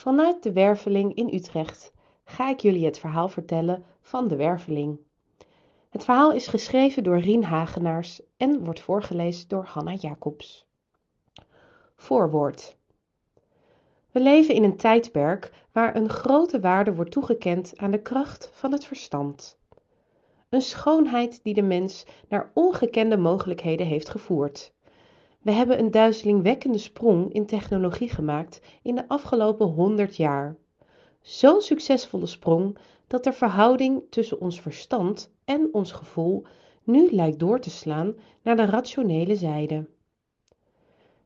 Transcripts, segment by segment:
Vanuit de Werveling in Utrecht ga ik jullie het verhaal vertellen van de Werveling. Het verhaal is geschreven door Rien Hagenaars en wordt voorgelezen door Hanna Jacobs. Voorwoord. We leven in een tijdperk waar een grote waarde wordt toegekend aan de kracht van het verstand. Een schoonheid die de mens naar ongekende mogelijkheden heeft gevoerd. We hebben een duizelingwekkende sprong in technologie gemaakt in de afgelopen 100 jaar. Zo'n succesvolle sprong dat de verhouding tussen ons verstand en ons gevoel nu lijkt door te slaan naar de rationele zijde.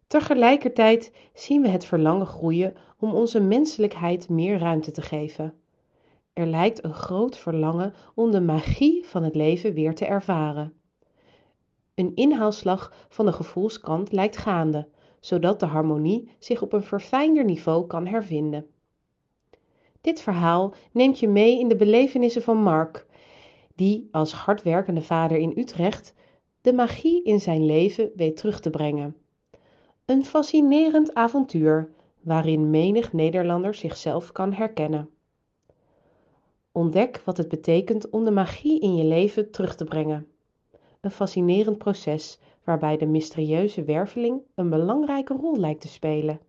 Tegelijkertijd zien we het verlangen groeien om onze menselijkheid meer ruimte te geven. Er lijkt een groot verlangen om de magie van het leven weer te ervaren. Een inhaalslag van de gevoelskant lijkt gaande, zodat de harmonie zich op een verfijnder niveau kan hervinden. Dit verhaal neemt je mee in de belevenissen van Mark, die als hardwerkende vader in Utrecht de magie in zijn leven weet terug te brengen. Een fascinerend avontuur waarin menig Nederlander zichzelf kan herkennen. Ontdek wat het betekent om de magie in je leven terug te brengen. Een fascinerend proces waarbij de mysterieuze werveling een belangrijke rol lijkt te spelen.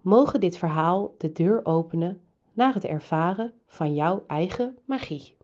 Mogen dit verhaal de deur openen naar het ervaren van jouw eigen magie.